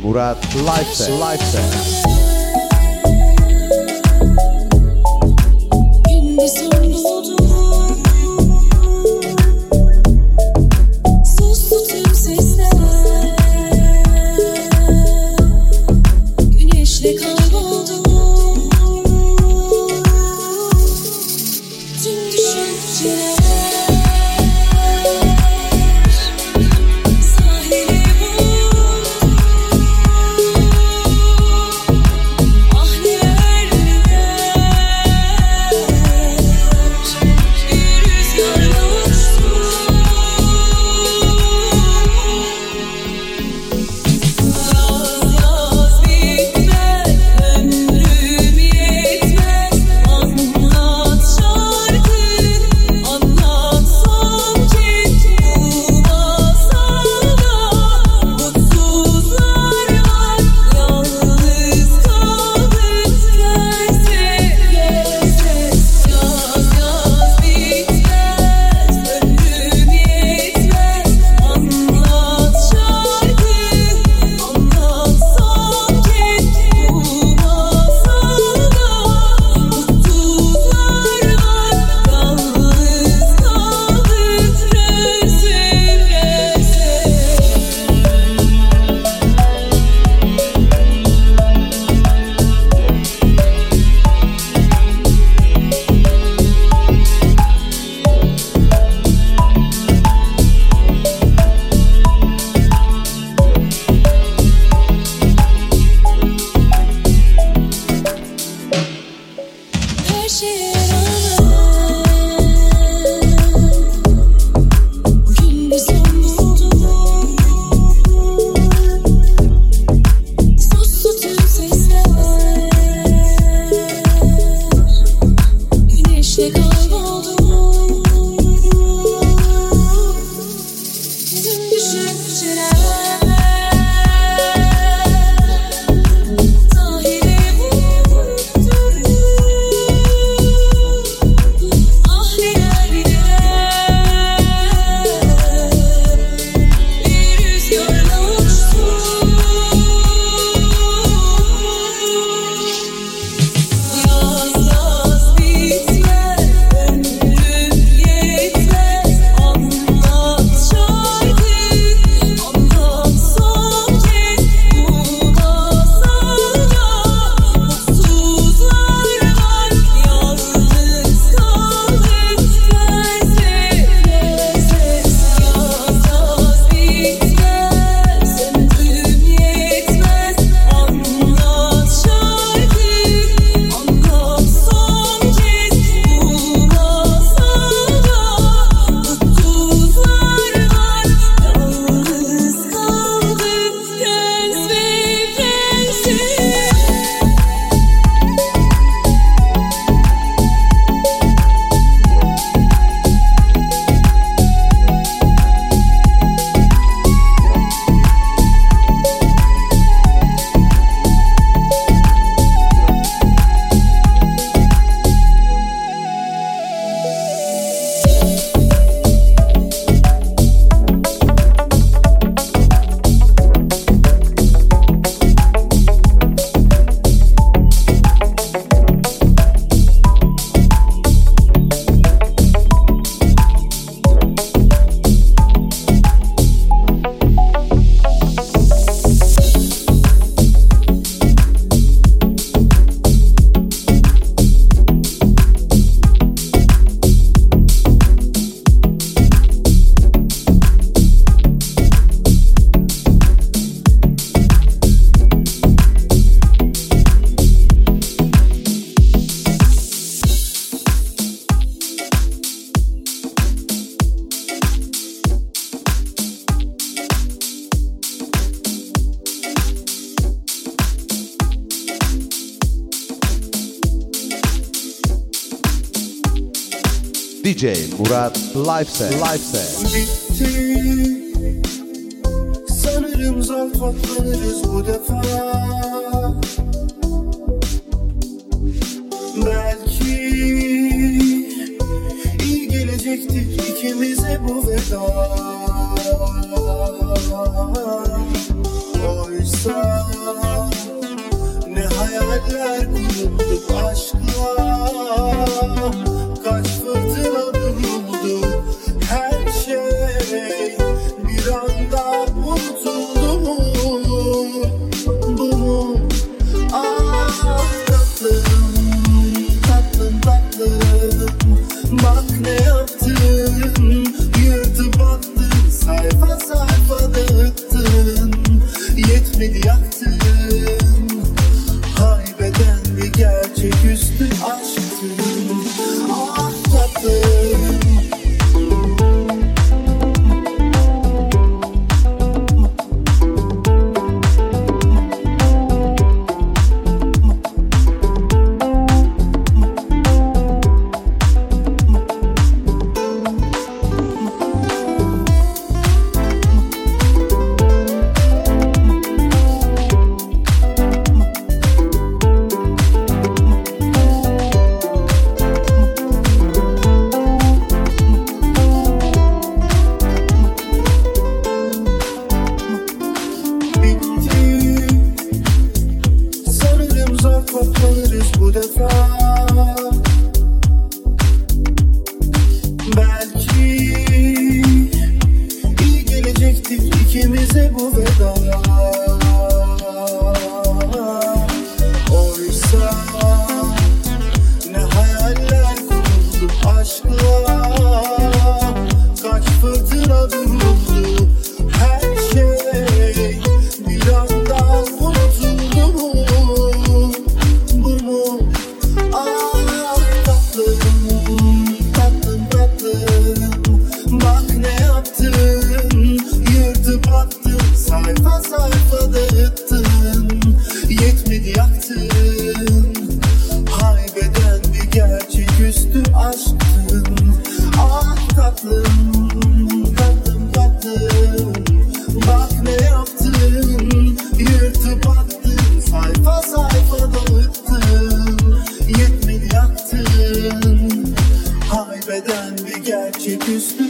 Murat Live Set. Murat Lifeset. Lifeset. media You kissed me.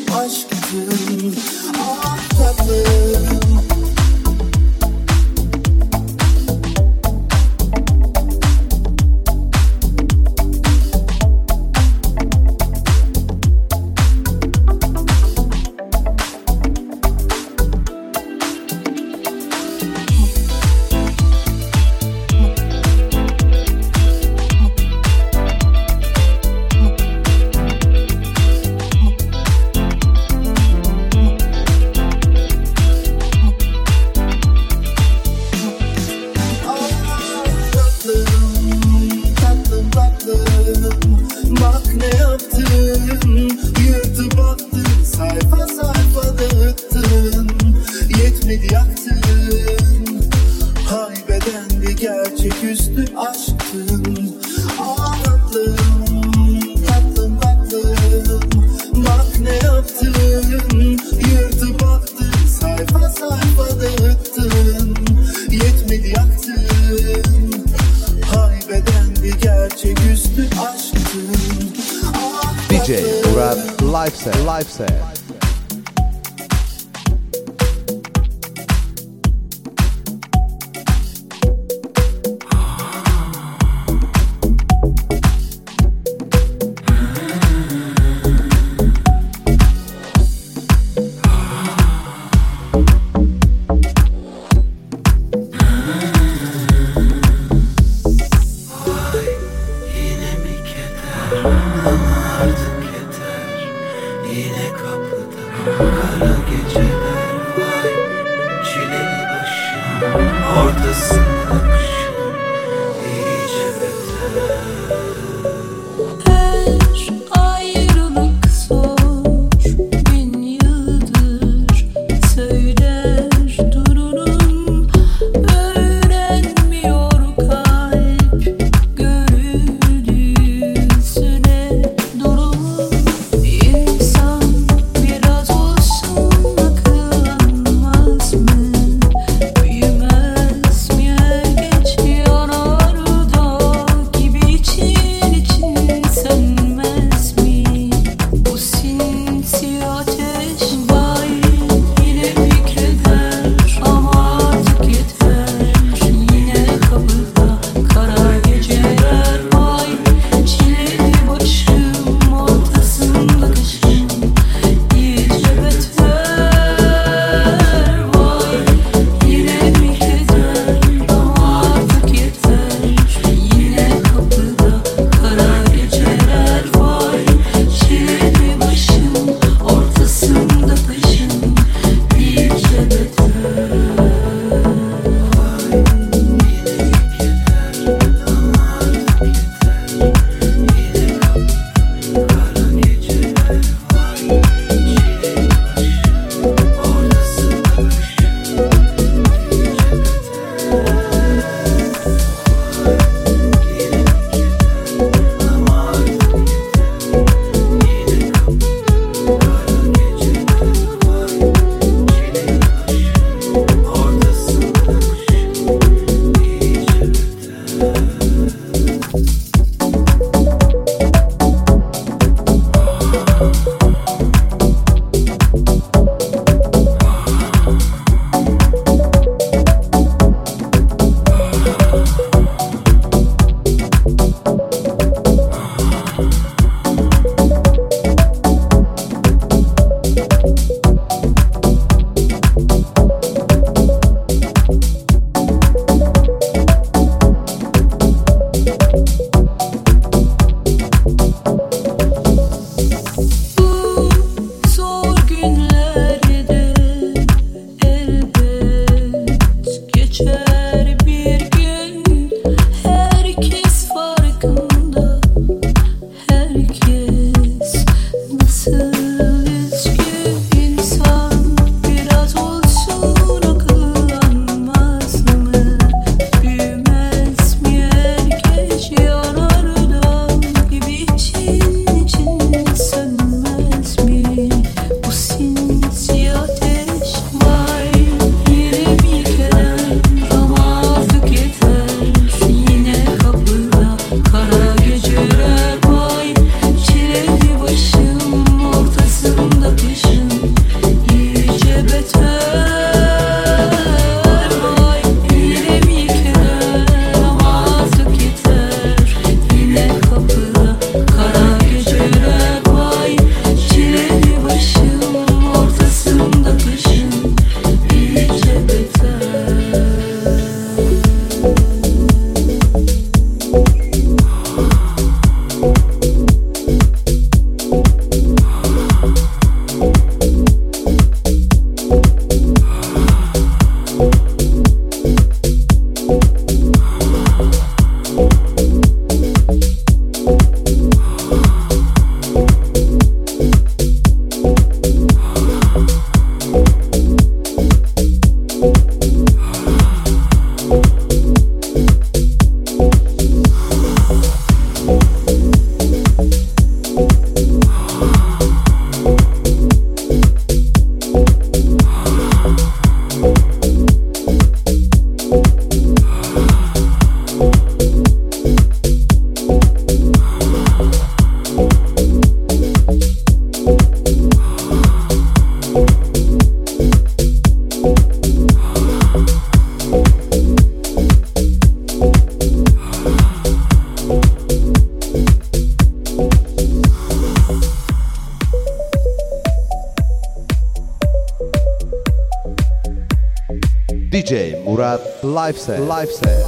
Murat Live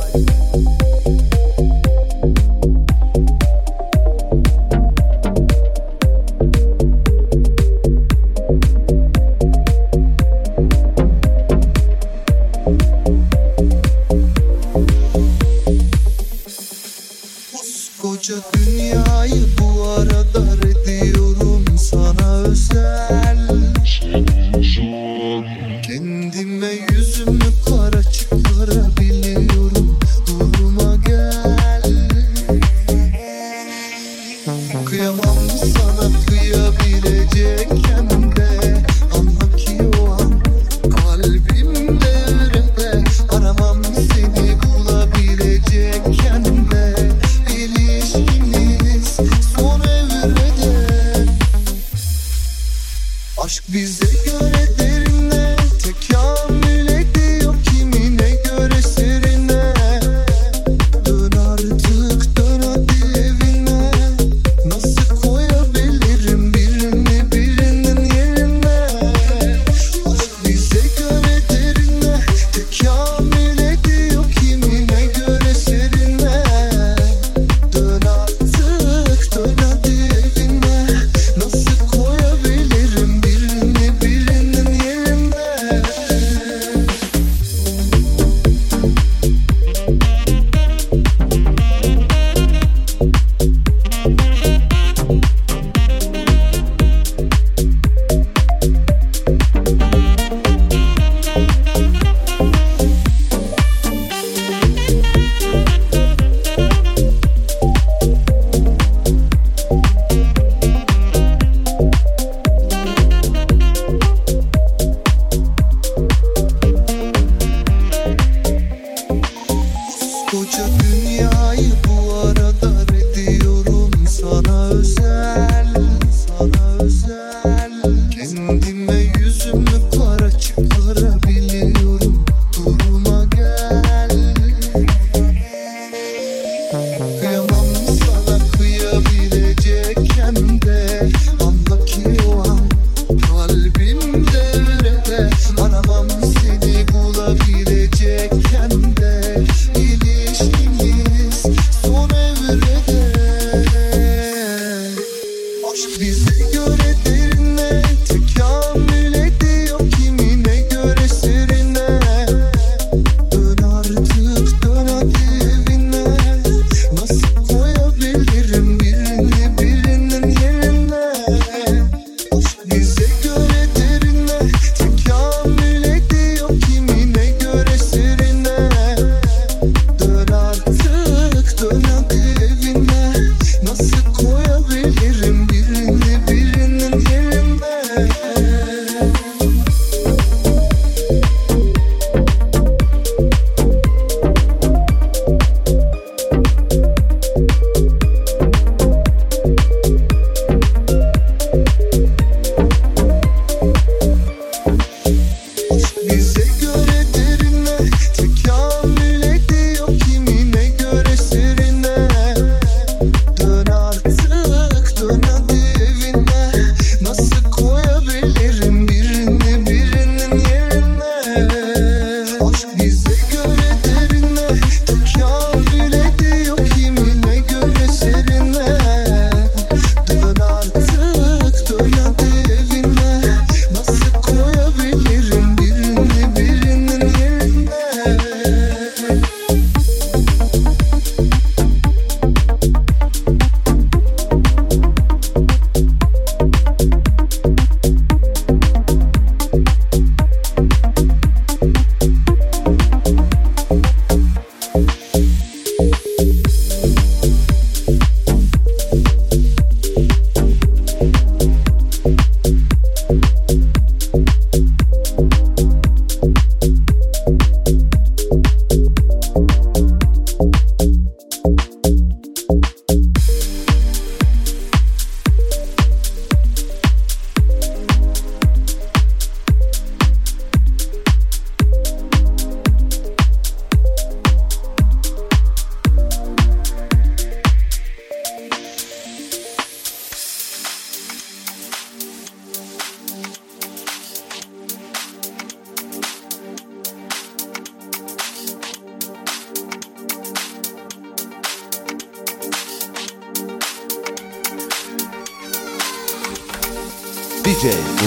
Aşk bize göre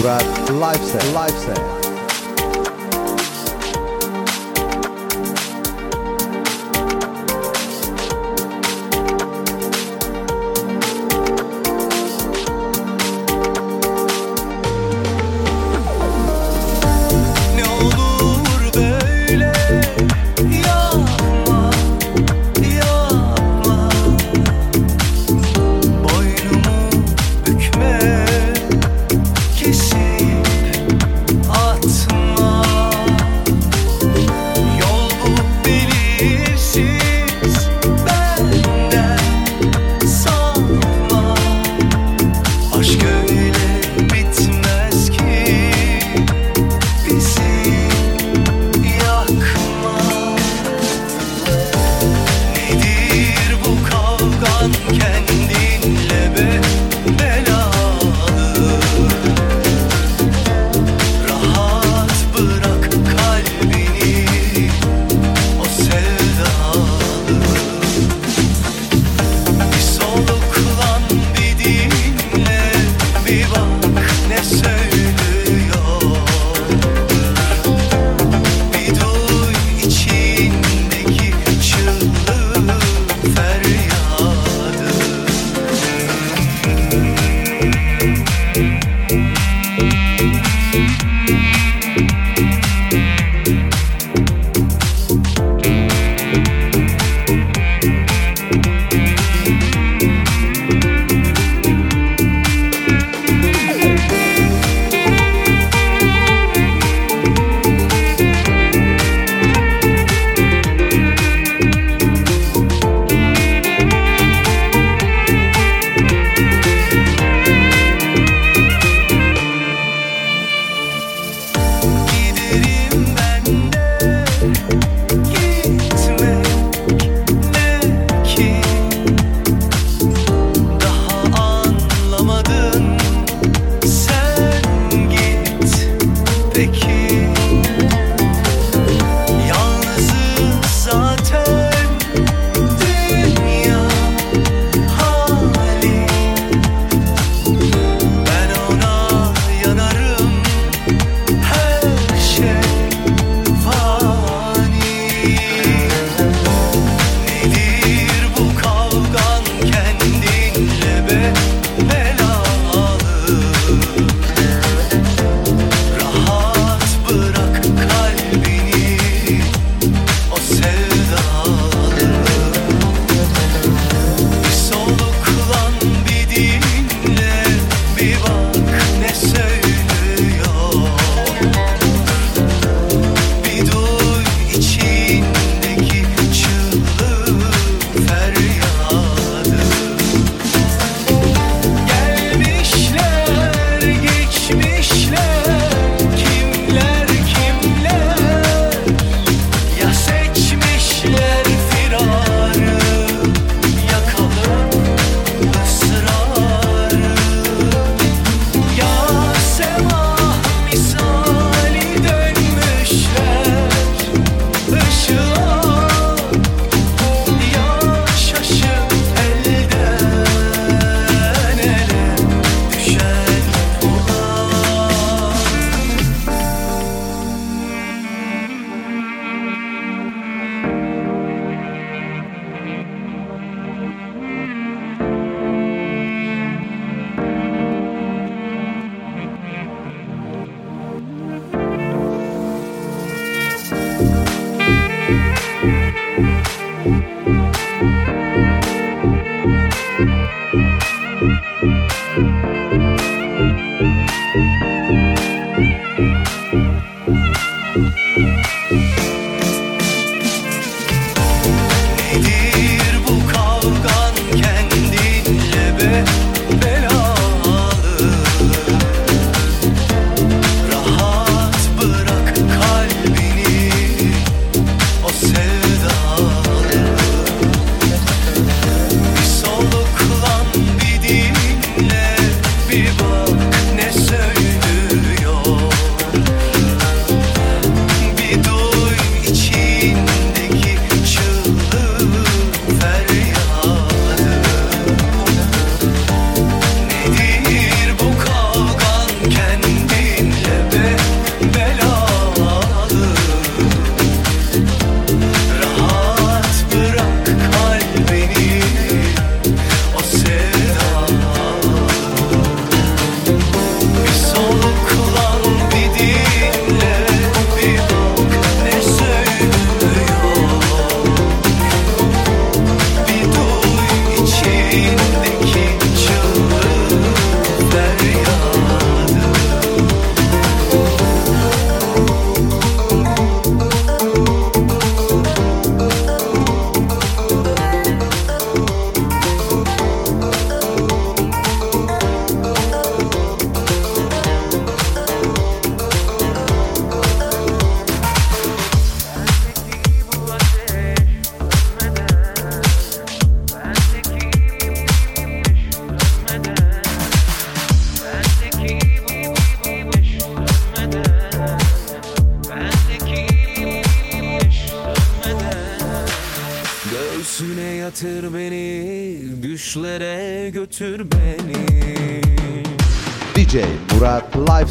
DJ Murat Live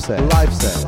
set. Live set.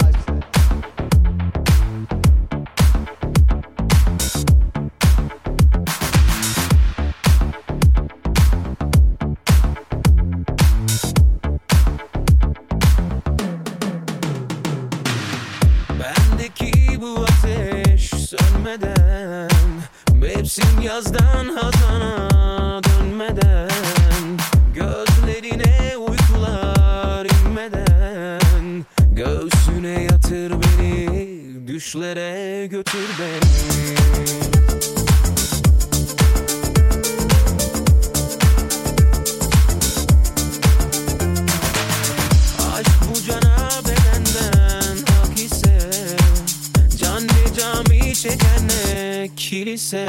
kilise.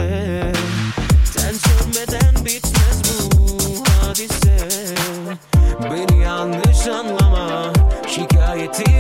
Sen sövmeden bitmez bu hadise. Beni yanlış anlama Şikayeti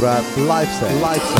Murat Lifestyle. Lifestyle.